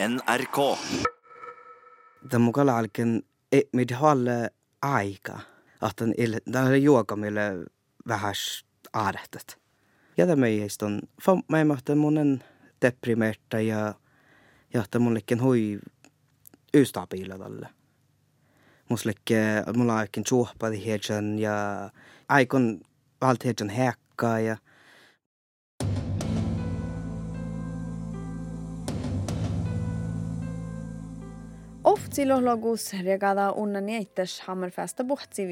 NRK. Tämä kalalken mit halle aika, että tämä juoka meille vähän aarehtet. Ja tämä ei on, mä ei monen deprimerta ja ja että mullekin hui ystabiila tälle. Muslekke, mulla on oikein suohpadi heidän ja aikon valti heidän häkkaa ja Oftsilologus regada unna nieittäs hammerfästä puhtsi.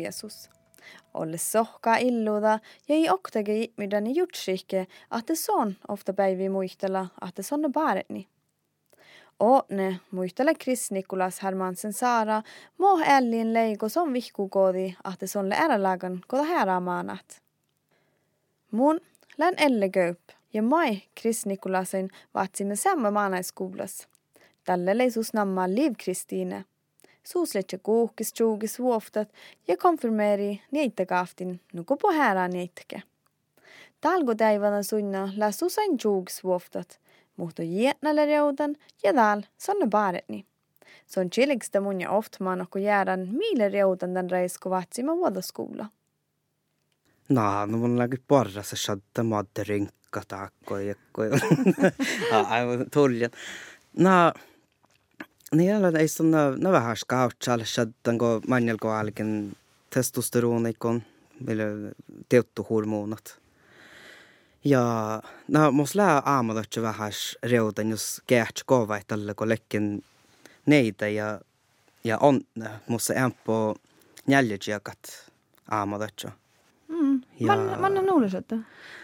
Olle sohka illuda ja ei oktagi midani jutsikke, det son ofta päivi muistella, son är baretni. Ootne muistele Chris Nikolas Hermansen Saara, mo Ellin leigo som vihkukoodi, att det son le ärälagan koda här maanat. Mun län Elle ja mai Chris Nikolasen vaatsimme samma maanaiskoulas. Tälle Tallelei susnammaa Liv Kristiine. Suusletse kuuhkis tjuukis vuoftat ja konfirmeeri niittäkaaftin nuku pohjäraan niittäke. Talgutäivänä sunna la susain tjuukis vuoftat, muhto jietnälle reudan ja tal sanna baaretni. Se on chilikstä mun ja oftmaan okko jäädän miile reudan tän reisku vatsima vuodoskuulla. Naa, no mun läkki parrassa shadda madde rinkka taakkoja. Aivan tuljan. Naa, no, niin ei sun no vähän skautsalle shaddan go manjal go algen testosteronikon millä teuttu hormonat. Ja no mos lää aamulla vähän reudan jos käht kova tälle ko lekken neitä ja ja on musta ämpö njäljejiakat aamulla. Mm. Ja- Man, man on luullut, että...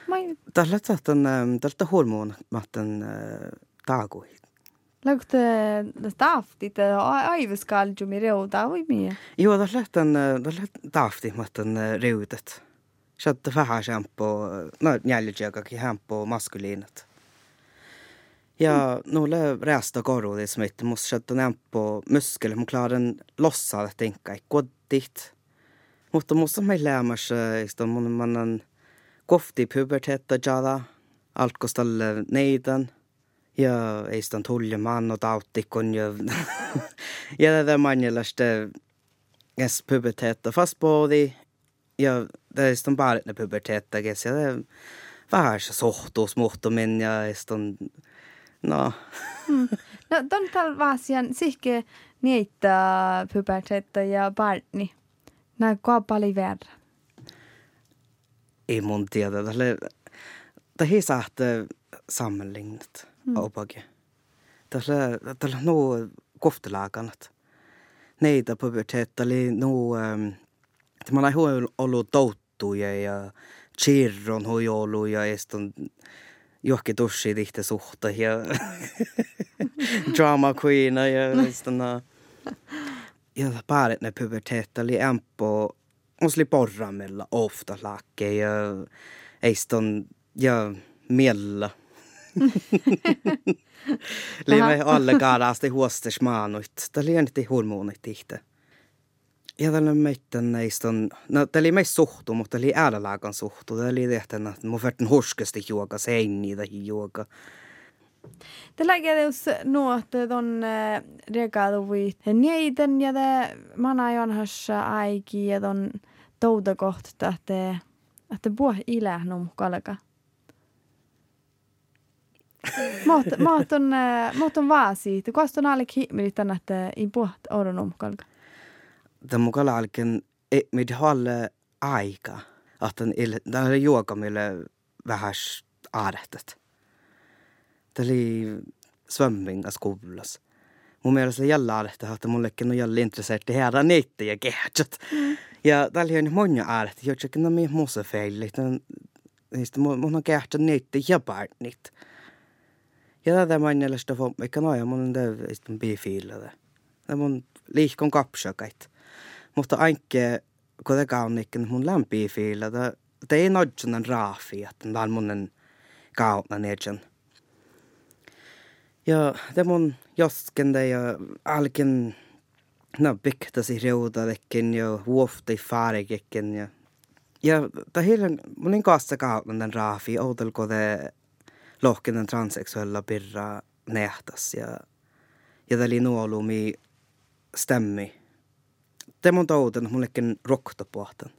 Mä Tällä tahtan tältä hormon mahtan taagui. lagte staaftit aiveskaljumi reuda või mie. Joo, tällä lähtän tällä tahti mahtan reudet. Shadda vähän shampoo, no njäljejiakakin shampoo maskuliinat. Ja nulle rästa korudi som inte måste shadda nämpo muskel, mun klarar lossa att tänka i koddigt. Mutta måste man lämma sig istället mun mannen kofti pubertetta jada, allt kostalle neiden. Ja ei sitä tulli man och tautikon ja ja det manjelaste ges pubertetta fast body ja det är stan bara när pubertetta ges ja det var så sohtus muhtu min ja stan no. No, ton tal vaasian sihke niitä pubertetta ja partni. Nää kaapali verran. ei mun tiedä. Tälle det här sagt sammanlignat opage tälle tälle no koftelaganat neitä pubertetta oli no että man har ollut touttuja ja chirron hui ollut ja eston johonkin tussi tihti suhta ja drama queen ja eston ja paret ne pubertetta oli ämpå och sli porramella ofta lake ja eston ja miella Liimme alle kaaraasti huostes maanuit. Tämä nyt hormonit ihte. Ja tällä meitten näistä on, no tämä oli meistä suhtu, mutta oli äärälagan suhtu. Tämä oli tehtävä, että mun verran horskasti juoka, seini tai juoka. Det lägger us nuot ton regado vi neiden ja det man har ju has aiki ja ton touda kohta että että. Mot mot on mot on vaasi. Det kostar allik himmelit että i buot oron num kalka. Tämä mun kalalken, mit halle aika, että tämä oli juoka meille vähän aarehtet. Tämä oli svömming skolas. Mun mielestä jällä aarehtet, että mullekin on jälle intresserti häädä niitä ja kehtsät. Ja täällä on monia aarehtet, jotka on mihin muussa feilit. Niistä mun on kehtsät niitä ja partnit. Ja tätä manjalaista mikä noja mun on täysin bifiillä. Tämä mun liikon kapsakait. Mutta ainke, kun det kaunikin mun lämpi fiillä, det ei nodjunan raafi, että tämä on mun kauna nejen. Ja det mun josken det ja alken no bikta sig reuda lekin ja huofti faregekin ja ja det hela mun in kassa kauna den raafi oudelko det lohken den transsexuella birra nähtas ja Ja täli nuolumi stämmi. Temon tauden mullekin roktopuhtan.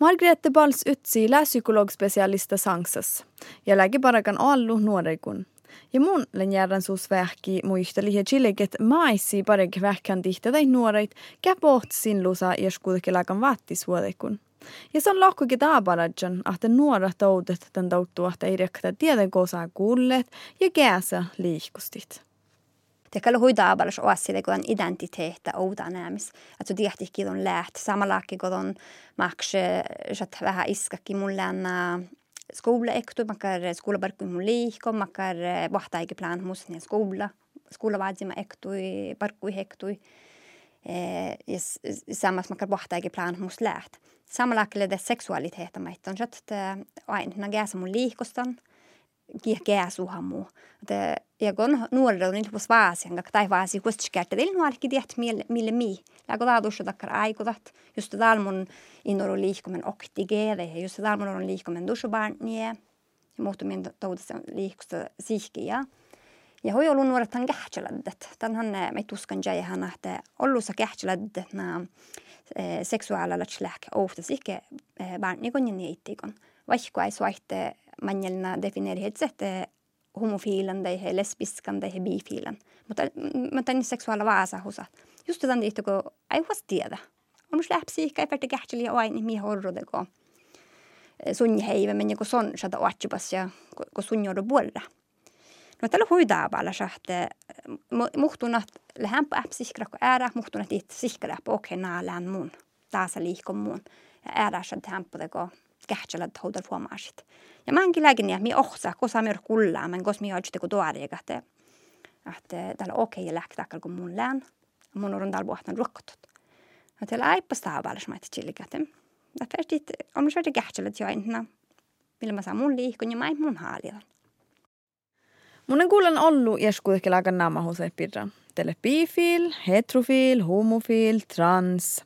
Margrethe Balls ytsi psykologspecialista Sangsas ja lägi parakan allu nuorekun. Ja mun lenjärän suus vähki muisteli ja chilleget maissi parek vähkän tihtä tai nuoreit käpoht sinlusa ja skuudeke lakan vattisvuodekun. Ja se on lohkukin taaparadjan, että nuora toudet tämän touttuu, että ei rekta tiedä kosaa kuulleet ja kääsä liikustit. Det kan hui daabalas oassille kun identiteettä outa näämis. Että tiehtikin on läht. Samanlaaki kun on makse, että vähän iskakki mun länna skola ektu, makar skola barku mun liikko, makar vahtaike plan mus ne skola. Skola vaadima ektu, barku hektui. Ja sammas makar vahtaike plan mus läht. Samanlaaki det seksualiteetta maitton, että aina gääsä mun liikostan kiehkeäsuhamu. Ja kun nuorilla on niitä vaasian, kun tai vaasi kuitenkin teillä nuorikin tiedät mille, mi. Läkö taatussa takkar aikutat, just täällä mun innoru liikkumen okti geede, ja just täällä mun on liikkumen dussubarnie, ja muuttu min toudessa liikkusta sihkiä. Ja hoi ollut nuoret han kähtseladdet. Tän han me tuskan jäi hän, että ollussa kähtseladdet nää seksuaalilla släk ofta sikke barnikon ja niittikon. Vaikka ei suaitte manjelna defineeri hetsette homofiilan tai he lesbiskan tai he bifiilan. Mutta, mutta niin seksuaala vaasa hosa. Just tämän liittyy, kun ei huas tiedä. On myös läpsiikka, ei pärtä kähteli ja aina mihin horrode, kun sunni heive, men joku son saada oatsipas ja kun sunni puolella. No tällä huidaa päällä, että muhtunat lähempä äpsiskra, kun äära muhtunat itse siskra, okei, nää lään mun. Taas liikon mun. Ja äära saada hämpä, kun kähtsälä houdar huomaasit. Ja mä enkin lääkin, että mi ohsa, kosa mi kullaa, men kos mi har kun tuori, että että täällä okei ja lääkki kun mun lään. Mun on täällä puhtaan rukkotut. Ja täällä aippas taavaalas mä että chillikätem. Ja färstit, om mä syötä kähtsälä joinna, millä mä saan mun liikun ja mä mun haalilan. Mun on kuulen ollut jeskuutekin laakan naamahuseen pirran teille bifil, heterofil, homofil, trans.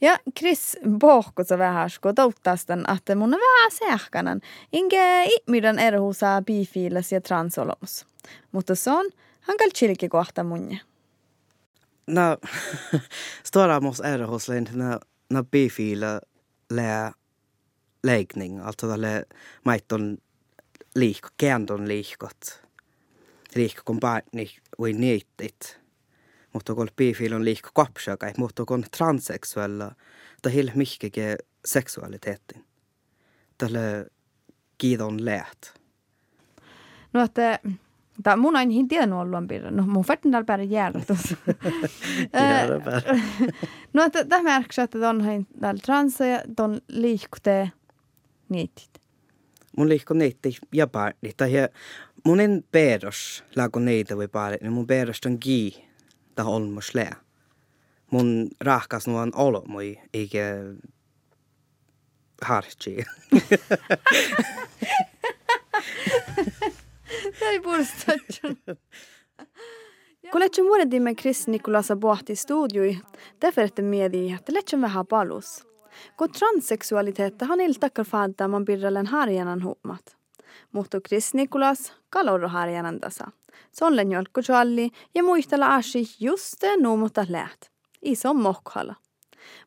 Ja Chris pohkosa vähän sko touttastan, että mun on vähän sähkänen, inge ihmiden erhuusaa bifiles ja transolomus. Mutta se on hankal chilki kohta munne. No, stora mus erhuuslin, na, na bifile lää läggning, alltså tälle maitton liikko, käändon liikot. Liikko kun barni ui niittit mutta kun bifil on liikko kapsaka, mutta kun transseksuella, det hil mycket seksualiteten. Tälle kiidon läht. No että Tämä mun aina hin tiennyt ollut piirre. No mun färtin täällä päällä jäällä tuossa. no että tämä märksä, että on hein täällä transa ja ton liikkute niitit. Mun liikko niitti ja pääni. Tai mun en peros laako niitä voi päälle, niin mun peros on gii ta olmos lää. Mun rahkas nu on olo mui, eikä hartsi. ei puolesta. Kun lähtsä muodetimme Chris Nikolasa pohti studioi, därför miedi, että lähtsä vähän palus. Kun transseksualiteetta han iltakkar faadda man birralen harjanan huomat. Mutta Chris Nicholas kaloroharjanantansa. Sollen jolkkujualli ja muistella asi juste nuumutta läht. Iso mokkala.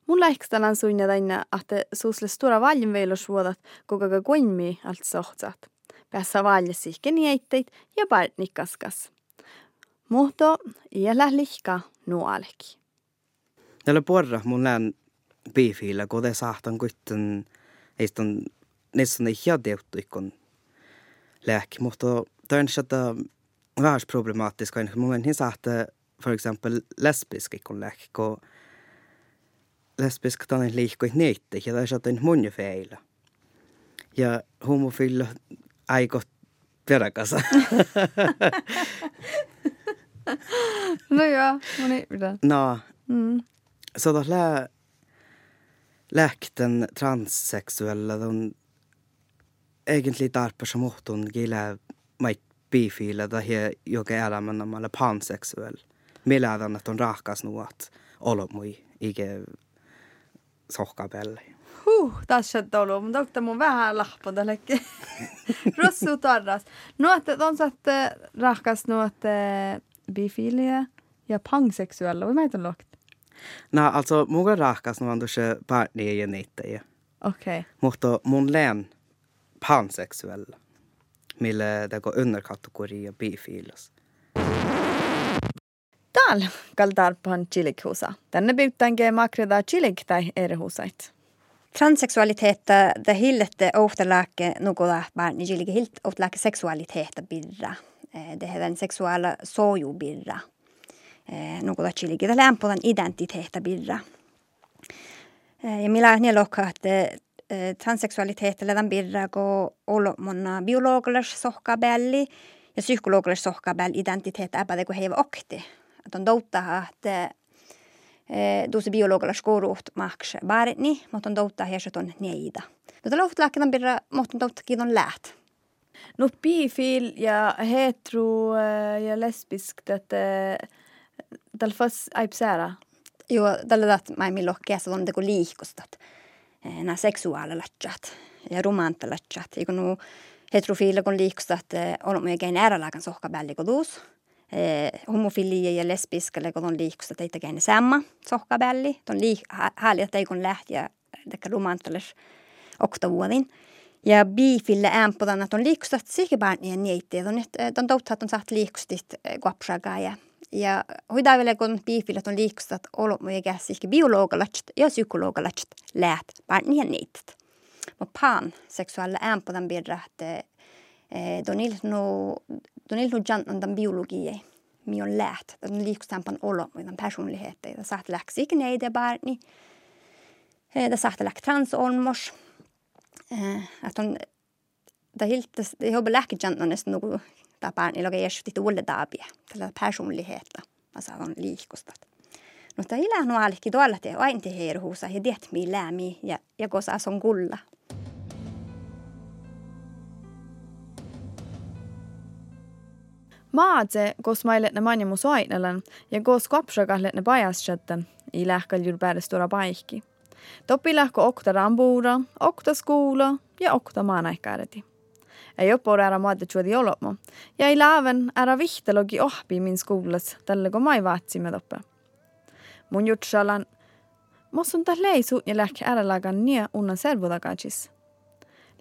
Mun lähkstalan suinja tänne, että suusle stora valjenveilusvuodat, kuka kuinmi alt sohtsat. Päässä valjes sihkenieitteit ja partnikkaskas. Muhto iällä lihka nuoleki. Tällä puolella mun lään piifiillä, kun te saahtan kuitenkin, ei sitten, niissä on ei hiä kun lääkki, mutta tämä on värst problematisk och moment hin sahte för exempel lesbisk kolleg ko lesbisk tan liikko neitte ja där satt en munje feila. Ja homofil aiko peräkasa. no joo, moni mitä. No. Mm. Så då lä läkten transsexuella de egentlig tarper som ohtun gilla mait bifiila tai joka elämän ole panseksuell. Mielään, että on rahkas nuot olomui ikä sohkapelle. Huh, tässä tolu, mutta onko mun vähän lahpo tällekin? Rossu tarras. Nuot on satt rahkas nuot bifiiliä ja pansexuella, vad meitä luokt? No, alltså muga raakas no andu se partni ja niitä ja. Okei. Okay. Mutta mun län pansexuella. Mille det går underkategoria bifilos. Täällä kaltarpan chilikhusa. Tänne pyyttäänke makreda chilik tai erehusait. Transseksualiteetta det hillette ohtelääkke nukuda barni jilike hilt ohtelääkke seksualiteetta birra. Eh, det heter seksuaala soju birra. Eh, nukuda jilike det lämpodan identiteetta birra. Eh, ja millä ne lokka että transseksualiteetta ledan birra go olo monna biologilas sohkabelli ja psykologilas sohkabell identiteetta äpäde kun heiva okti. Että on doutta että duusi biologilas koruht maks baaritni, mutta on doutta on neida. Mutta louht lääkkeän birra, mutta on doutta kiiton läht. No bifil ja hetero ja lesbisk, että tällä fas aipsäära. Joo, tällä dat mä mi lokkeessa on teko liikostat. Nämä seksuaalilatsat ja romantilatsat. Eikö nu heterofiila kun liikostat on myös gein äärälääkän sohkabällikodus eh, homofilia ja lesbiska kun on liikusta teitä käyn samma sohkabälli. On liik hääli, että ei kun lähtiä tekä romantalis oktavuodin. Ja biifille ämpodan, että on liikusta sikä barnia niitti. On, on totta, että on saat liikustit guapsagaa ja ja hoidaville kun biifille on liikusta, että olo muu eikä sikä biologalatset ja psykologalatset läht barnia niittit. Mutta pan seksuaalilla ämpodan bidra, että no don il no jantan den biologi mi on läht den likstampan olo med den personligheten det satt läx ikke nei det barni det satt läk trans olmos. Att hon det helt det har beläkt jantan nästan något där barni laga är lite olle dabi till personligheten alltså hon likustat No ila no alki doalla te ain te heer huusa ja det mi ja ja kosa son gulla. Maadse, kos mailet ne manjamu soitnelen ja kos kopsakahlet ne pajaschatten, i lähkal jur päädestura paikki. Toppi lähkö okta rambuura, okta skuula ja okta maanaikkaareti. ei õpore ära maadetsuodi joloma ja ei laaven ära vihtelogi ohpi min skuulas, talle kui ma ei vaatsime toppe. mun jutsalan, ma sun talle ei suutnud lähki ära lagan nii unna servu tagasis.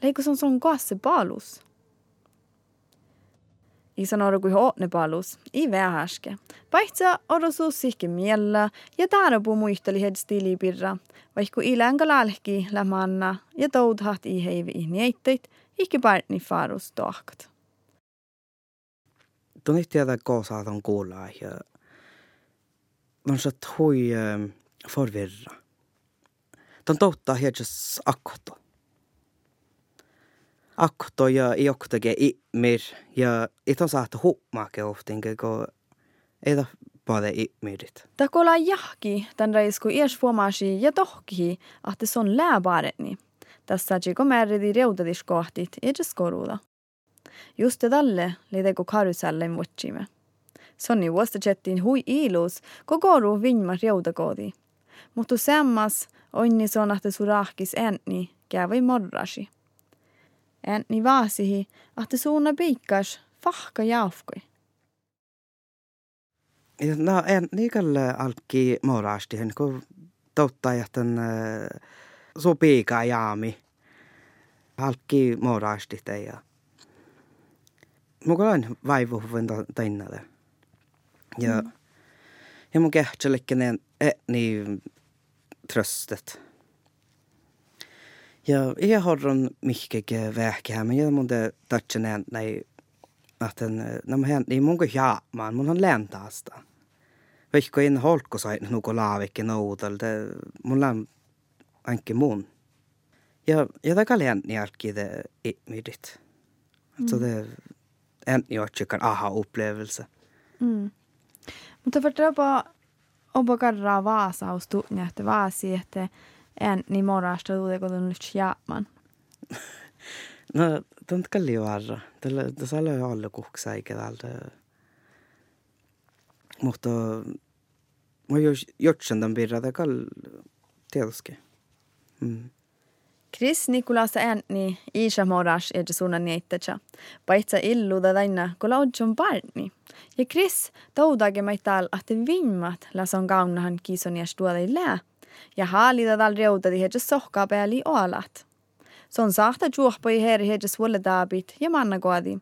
Leikus on sun kohasse paalus. I sanoo kui hoone paalus, ei vea härske. Paitsa odosuus sihki miellä ja taanopuu muistelihet stiilipirra, vaikku ilänga lälki lämanna ja toudhat i heivi ihnieitteit – ikki partni farus tohkat. Tuon ei tiedä koosaatan kuulla ja on se hui forvirra. Tuon touttaa hiedjas akkoto akto ja ioktage imir ja iton saata hummake oftinke ko ei ta pade imirit. Ta kola jahki tän reisku ies fuomasi ja tohki, ahte son lääbaretni. Tässä tjiko märridi reudadis kohtit edes koruda. Just tälle lideko karuselle mutsime. Sonni vuosta jettiin hui ilus, ko koru vinma reudakoodi. Mutta sammas onni son ahte surahkis ääni, kävi morrasi. Äänni vaasihi, ahte suuna piikkas fahka jaufkoi. No, en niikalle alki moraasti, kun totta jätän su piika jaami. Alki moraasti ja mukaan vaivuhuvin tainnale. Ja, mm. ja mun kehtselekin ne niin tröstet. Ja jag har en mycket verk här, men jag måste toucha ner nej att den när man hänt i många ja man man har lärt oss det. Vaikka in holko det mun anke mun. Ja ja det kallen ni alki det midit. Alltså det en jag tycker aha upplevelse. Mm. Mutta förtrappa obo karraa vaasaustu, että vaasi, että en niin morasta tuude kun nyt jäämään. No, tuon kalli varra. Tällä tässä oli alla kuhksa eikä täältä. Mutta mä jos jotsen tämän pirra, det kall tietysti. Mm. Kris Nikolasa äänni Iisa Moras ja Jasuna Niettätsä. Paitsa illuda tänne, kun laudjon parni. Ja Kris taudagi meid tal, ahte vimmat las on kaunahan kiisun ja stuoda ei lähe. Ja haalida tal reudadi heidä sohkaa peali oalat. Se on saahta juohpoi heri heidä sulle taabit ja mannakoadi.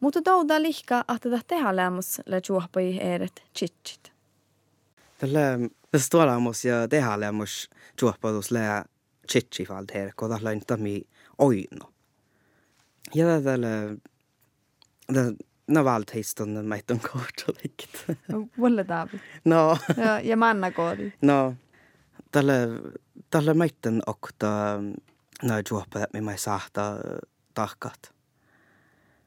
Mutta tauda lihka ahte ta teha lämmus lä juohpoi eret tsitsit. Tällä, tässä tuolla ja teha lämmus juohpoitus lää chichifald her, kun tällä inte mi oino. Ja tällä det no valtheiston meitton kohtuulikit. Vuolle taavi. No, Ja, ja manna koodi. no, tällä tällä meitton okta no juoppa mi mai sahta tahkat.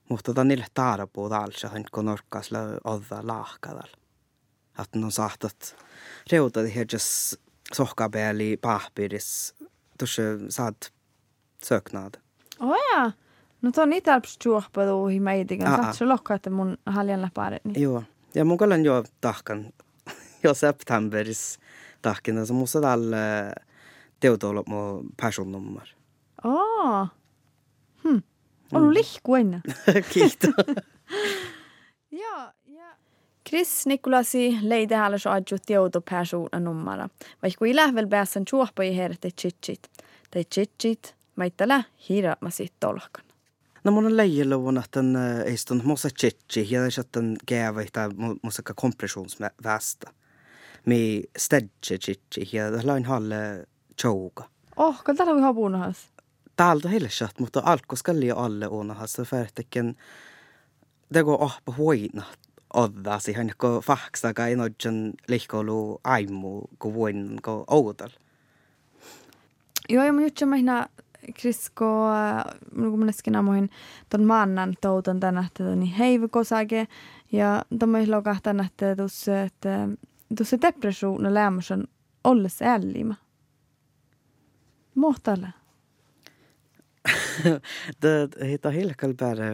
Mutta ta niille taarapuu talsa, hän kun norkkas la odda lahkadal. Att no sahtat reuta det hedges sohkapeli pahpiris tuossa saat söknaad. Oh ja. No to on niitä alps juohpadu hi meidigan. Aa. Saat se lokka, että mun haljan paret. Niin. Joo. Ja mun kallan jo tahkan jo septemberis tahkina, så musta tal teutolo mu personnummer. Oh. Hm. On lihku enne. Kiitos. Ja, ja. Chris Nikolasi leide häällä så adju tieuto persona nummara. Vaikka ei lähvel pääsen juoppa i herte chitchit. Tai chitchit, maittele hiira ma sit tolkan. No mun on leijeluvun, että den ei stund musta chichi, ja det är att den gäva että musta kompressionsvästa. Mi stedje chichi, ja det lain halle chouga. Oh, kan täällä ihan puunahas. Täältä heille chat, mutta alko skalli alle uunahassa färtekin. Det går upp huina odda siihen, kun faksa kai nodjan lihkolu aimu, kun voin, kun oudal. Joo, ja juttu mä Chris, kun mun mielestä namoin ton maannan touton tänä, että niin heivukosake. Ja tommoin lokahtan, että tuossa, että tuossa depression lämmäs on olles ällimä. Mohtalle. Det heter hilkal bara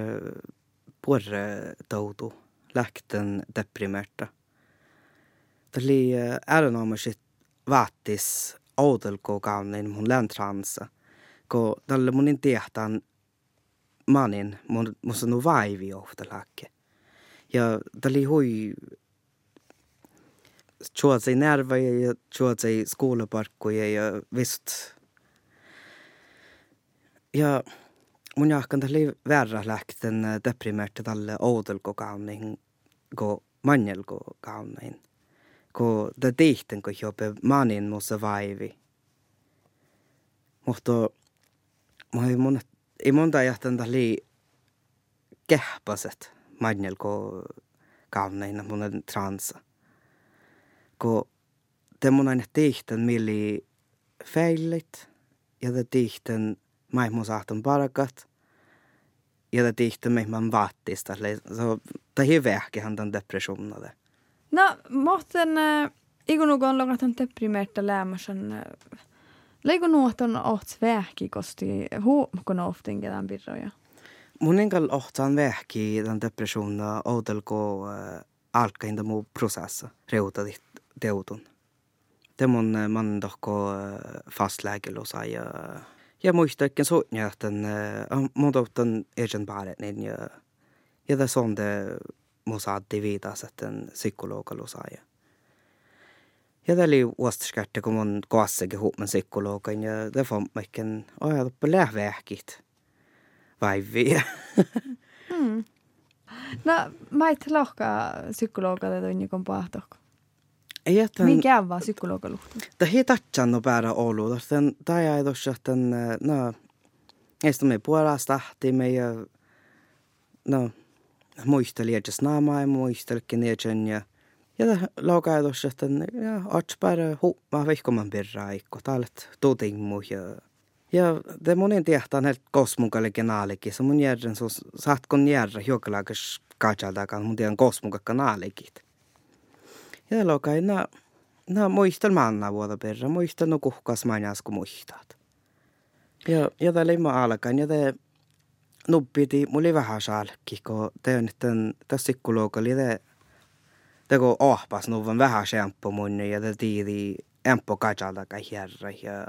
porre toutu, läkten deprimerta. Det li ärenommer sitt vaatis oudelko kaunin mun läntransa, ko tälle mun in tehtaan manin mun musta nu vaivi ofta läkke. Ja det hui tjuotsei nerveja ja tjuotsei skoulaparkkuja ja visst ja mun jahkan tälle värra läkten deprimerta tälle oudelko kaunin ko manjelko kaunin. Ko da tihten ko jope manin musta vaivi. Mutta mä ei mun ei monta ajattan tälle kehpaset manjelko kaunin mun transa. Ko te mun aina tihten milli feilit ja te tihten mai mun saatan parakat. Ja det tihten mig man vattis. Så det är vähkehän den depressionen. No, mohten, äh, nuku on lokatan deprimerta lämmäsen. Äh, Leiku nuoton oht vähki kosti huumko oftin ketään pirroja. Mun enkal ohtaan vähki den depressionen oudelko äh, alkainda mu prosessa reuta teutun. Det mun äh, man dohko äh, fastlägelösa ja så ja den äh, mun dohtan egen bare niin ja ja det sån det måste att divida så att en psykologalosa ja. Ja det oli uostaskärte, kun mun koassakin ihop med psykologen, ja det får mycket, oh ja, på lähvähkit. Vaivi. No, mä et lohka psykologa det on Ei, että Mikä on vaan psykologa luhtu? Det här tatsan no jag är då så att den no Esto me puolella stahti me ja no muisteli että snaama ja muistelkin ja ja ja laukaa tuossa että ja bara huppa vihkoman birra ikko talet tuutimmu ja ja det monen tehtaan helt kosmukalle kanaalikin se mun järjen så saatkon järjä hiukalaakas kajaltakaan mun tiedän kosmuka kanaalikit ja laukaa na muistel manna vuoda perra muistel no kuhkas manjas kun muistat ja ja det limma alkan ja det nuppiti mulla vähän salkki kun te on tämän tässä psykologalla det det går ahpas nuvan vähän shampoo mun ja det tiidi empo kajalta kai herra ja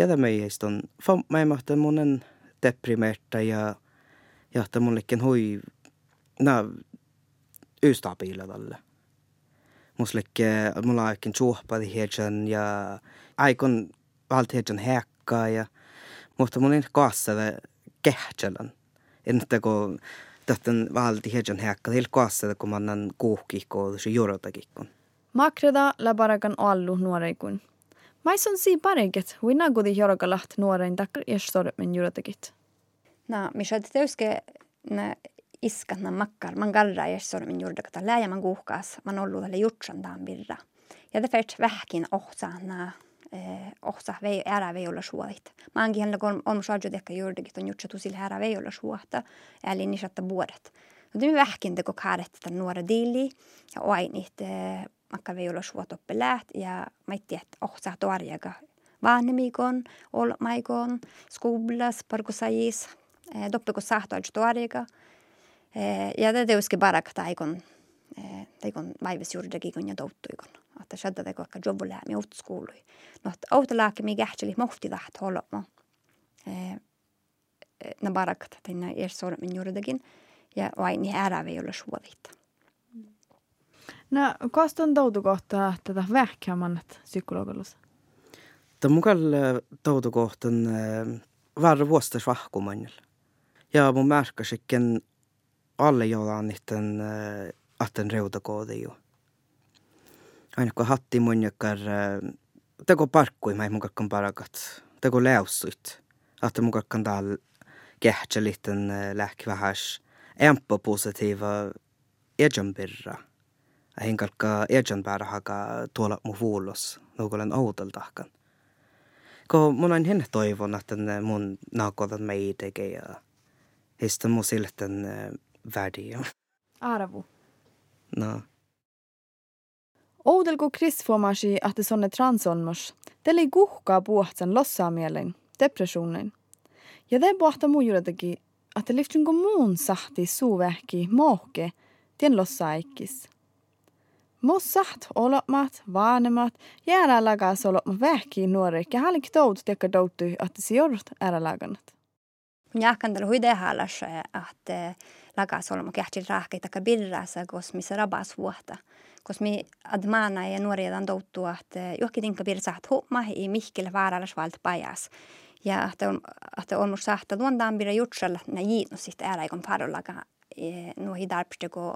Ja tämä ei on, mä ei mahtaa monen deprimerta ja ja että mullekin hui, na, ystabiila tälle. Muslikke, mulla aikin suohpadi hiedjan ja aikon valti hiedjan hekkaa ja mutta mun kaassa kehtselän. Entä kun tähtän valti hiedjan hekkaa, til kaassa kun man kuuhkikko se jurotakikon. Makreda läbarakan allu nuoreikun. Maisan si pareget, huina gudi jorgalaht nuorein takkar iestormen jurotakit. No, missä teuske na iskat na makkar, man garra iestormen jurodakata läjä man kuuhkaas, man ollu tälle jutsan taan birra. Ja det färt vähkin ohtsa na eh, ohtsa vei, ära vei olla suolit. Mankin hänellä kun on saatu tekkä juurdakit on jutsa tusil ära vei olla suotta, eli nisatta vuodet. No det vähkin teko kaaret tämän nuora diili ja oainit eh, makka vei olla suot oppe läht ja maitti, että ohtsa tuarjaga vanhemmikon, olmaikon, skolas, parkusajis, eh, doppeko sahtoaj tuarjaga. Eh, ja det teuski barak taikon, eh, taikon vaivesjuurdakikon ja touttuikon. Että shadda teko akka jobbu lähmi outskoului. No, että outalaaki mi kähtseli mohti taht holmo. Eh, na barakat, tänne ersormin juurdakin. Ja vain ära vei olla suodit. No, kas on toutukohta tätä vähkämannat psykologilus? Tämä mukaan toutukohtan varre vuostas vahkumannil. Ja mun märkäsikin alle jollain niiden atten reutakoodi jo. Aina kun hatti mun jakar, teko parkkui mai mun kakkan parakat, teko läussuit. Että mun kakkan täällä kehtsä liten lähki vähäs empo positiiva ejanbirra. Ahin kalka ejanbärä haka tuolla mu vuulos, nukulen outaltahkan. Ko mun ain henne toivon, että mun naakotan meideke ja heistä mun silten värdiä. Arvo. No. Oudelko krisfuomasi, että sonne transonmos, teli kuhkaa puhtsan lossaamielen, depressionen. Ja te puhta mujuudettakin, että liftunko muun sahti suuvähki mohke, tien lossaikkis. Mus saht olomat, vanemat, jäädä lagas olomat vähki nuori, ja haliktout tekka doutu, että se joudut ära laganat. Jahkan tällä huide halas, että lagas olomat kähtil rahkeita ka birrasa, kos missä rabas vuotta. Kos mi admana ja nuori edan doutu, että johonkin tinka birsahat huoma i mihkille vaaralas valt pajas. Ja että on, on mus sahta luondaan bira jutsalla na jiitnu sitten ääräikon parollaga nuohi darpstego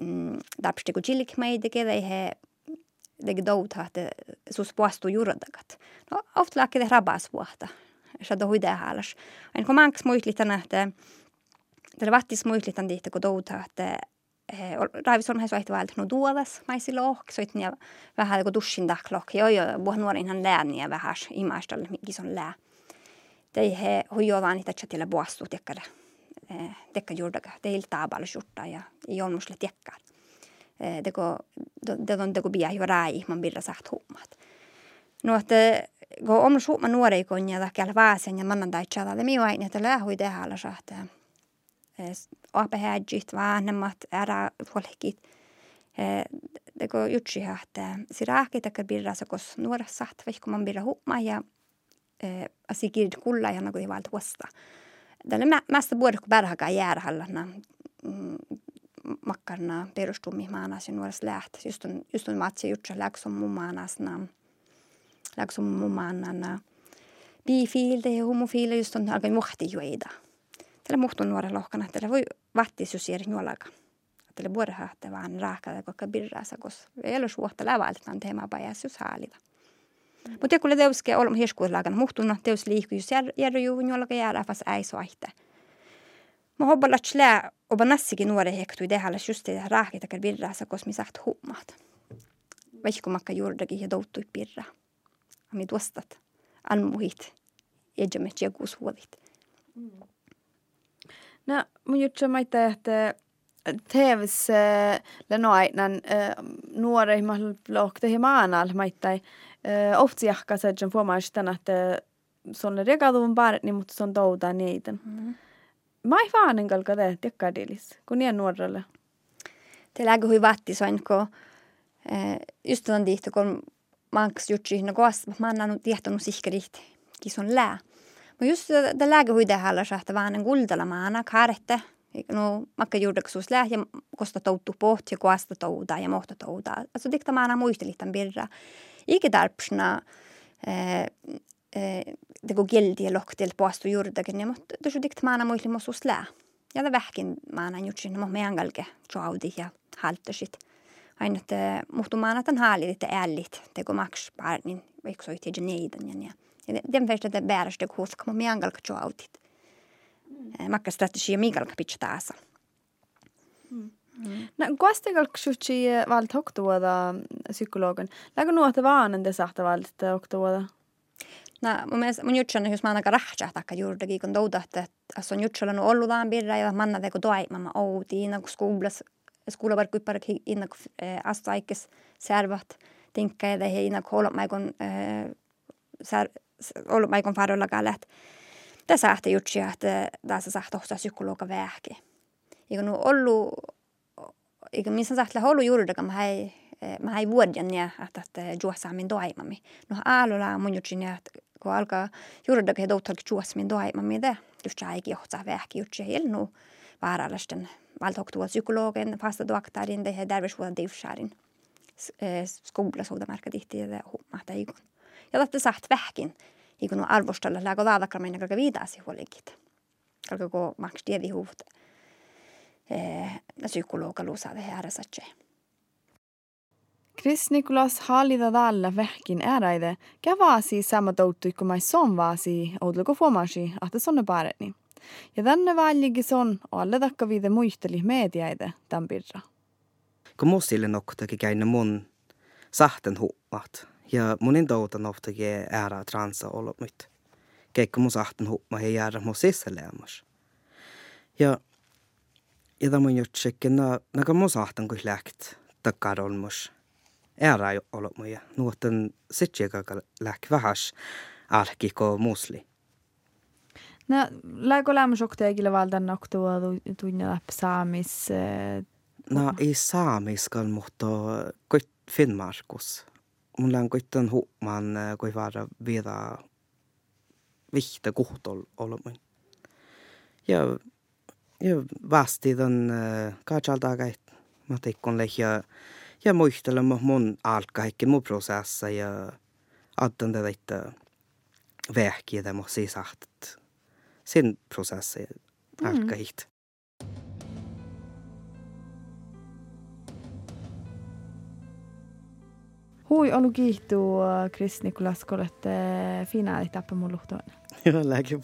mm, darpstego jilik meideke dei he degi douta että sus puastu jurodagat. No ofta laki det rabas vuotta. Sa do huide halas. En kun manks muistlitan, että Tällä vattis muistlitan diitte kun douta, että Raivisson har sagt väl no duodas maisi lohk soit ja vähän kun dussin daklok jo jo buon nuorin han lääni ja vähän imastal gison lää. Tei he huijovan niitä chatilla buastu tekkale. Tekka juurdaga. Tei ilta bal shutta ja jolmusle tekka. Teko on teko bia jo rai man birra sagt hummat. No että kun on suuma nuori kun ja käl vaasen ja mannan tai chada det mi vain että lää hui tehdä alla apehädjit, vanhemmat, ära folkit. Det går jutsi että sirahki takar birra sakos nuora saht vaikka man birra humma ja asikird kulla ja nagu valt vasta. Tällä mästä vuodet kun pärhaka jäärähallana makkarna perustumi maanas ja nuoras läht. Just on, just on matsi jutsa läksom mun maanasna. Läksom mun maanana. Bifiilde ja homofiilde just on alkan muhti juida. Tällä muhtun nuora lohkana, tällä voi vattis jo siiri nuolaga. Tällä vuore hahte vaan raakada kokka birraasa, kos ei ole suhta lävaltaan teema pajas jos haalida. Mutta kun teuske olemme hieskuuslagana muhtuna, teus liikkuu jos järry juu nuolaga jäädä fas ei soahte. Mä hobballa tslää oba nassikin nuore hektu dehallas just det raakita kar birraasa, kos mi. Vaikka makka juurdagi ja douttu birra. Ami tuostat almuhit. Ejamet jagus huolit. Mm. No, mun juttu maita, että TVs lenoainan nuori mahdollisesti himaanal maita ofta jahka sedjan fuomaistan, että sonne regaduvun barni, mutta son touda niiden. Mm. Mai faanen kalka det tekkadilis, kun niin nuorelle. Det lägger hui vatti soin, kun just on diht, kun manks jutsi, no koas, mä annan tiehtonut sihkerit. kisun lää. Mutta just huide hallas, että vaan en guldala maana kaarette. No, makka lää ja kosta touttu poht ja kuasta touda ja mohta touda. Altså dikta maana muistelitan birra. Ikke darpsna eh, eh, det går gildi ja loktil poastu juurdakin, mutta tuossa dikta maana muistelimus sus lää. Ja det vähkin maana jutsin, mutta me angalke tjoaudi ja haltasit. Aina, että muhtu maana tämän haali, että ällit, teko maks parnin, vaikka soi tiedä neiden ja den första det bäraste kuska mo miangal ka chautit. Makka strategia migal ka pitch taasa. No, kuastegal ksuchi valt hoktuoda psykologen. Lägä nuota vaan ende sahta valt hoktuoda. No, mun mielestä mun jutsan jos mä ainakaan rahtsa takka juurdakin kun douda, että as on jutsalla no ollutaan birra ja manna teko toimama outi innan kun skoulas skola kuin park innan kun astaikes servat tinkka ja det innan kun olla maikon ollut maikon farollakaan läht. Tässä ahte jutsia, että tässä saa tohtaa psykologa vähki. Eikö nu ollut, eikö missä saa ollut juuridakaan, mä ei, mä ei vuoden ja että, että juossa min doimami. No aalulla mun jutsin ja kun alkaa juuridakaan he doutalki juossa min doimami, det just aikin johtaa vähki jutsia helnu vaarallisten valtohtua psykologen, fasta doktorin, det här därvis divskärin. Skola såg det märka ikon ja olette saat vähkin ikun arvostella lääkö laadakrameina kalka viidasi huolikit. Kalka ko maks tiedi huut eh, psykologa lusa det här satse. Chris Nikolas hallida tällä vähkin äräide, kävasi sama touttu, kun mai son vaasi, outluko fuomasi, että sonne pareni. Ja tänne väljigi son, alle takka viide muisteli mediaide tämän pirra. Kun muistille noktakin käynne mun sahten huumat, ja monin toutan oftakin äära transa ollut nyt. Keikko mun sahten hupma ja jäädä mun sisäleämas. Ja ja tämä mun jutsekin, na, naga mun sahten kun läkt takkar olmus. Äära ei ollut mun ja nuotten sitsikaka läk vähäs alkiko musli. No, läkö lämmus okteegille valdan noktua tunne läp saamis? No, ei saamiskal, mutta koit Finnmarkus mulla on kuitenkin huomaan, kui vara vieda vihta kohtol olemaan. Ja, ja vasti on kaatsalta käit, mä teikon ja, ja muistelen mun alkahikki mun prosessa ja adden det että vähkiä det måste sagt sin prosessi alkahit. Hui ollut kiihtuu Chris Nikolas, kun olette finaalit tappa mun luhtoon. Joo, lääkin